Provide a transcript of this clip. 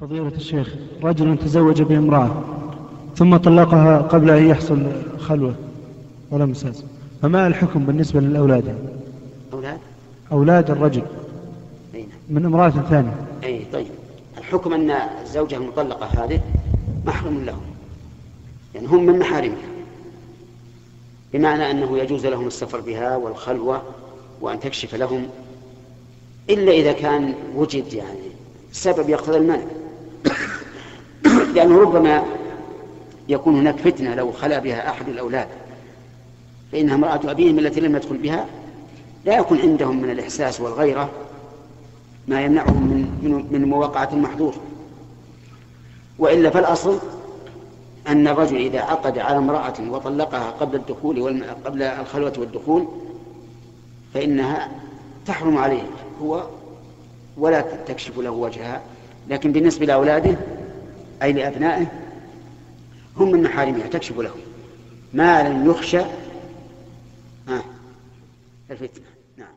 فضيلة الشيخ رجل تزوج بامرأة ثم طلقها قبل أن يحصل خلوة ولا مساس. فما الحكم بالنسبة للأولاد؟ أولاد؟ أولاد الرجل. نعم. من امرأة ثانية. أي طيب. الحكم أن الزوجة المطلقة هذه محرم لهم. يعني هم من محارمها. بمعنى أنه يجوز لهم السفر بها والخلوة وأن تكشف لهم إلا إذا كان وجد يعني سبب يقتضي المنع. لأنه ربما يكون هناك فتنة لو خلا بها أحد الأولاد. فإنها امرأة أبيهم التي لم يدخل بها لا يكون عندهم من الإحساس والغيرة ما يمنعهم من من مواقعة المحظور وإلا فالأصل أن الرجل إذا عقد على امرأة وطلقها قبل الدخول والم... قبل الخلوة والدخول فإنها تحرم عليه. هو ولا تكشف له وجهها. لكن بالنسبة لأولاده أي لأبنائه هم من محارمها تكشف لهم. ما لم يخشى الفتنة. نعم.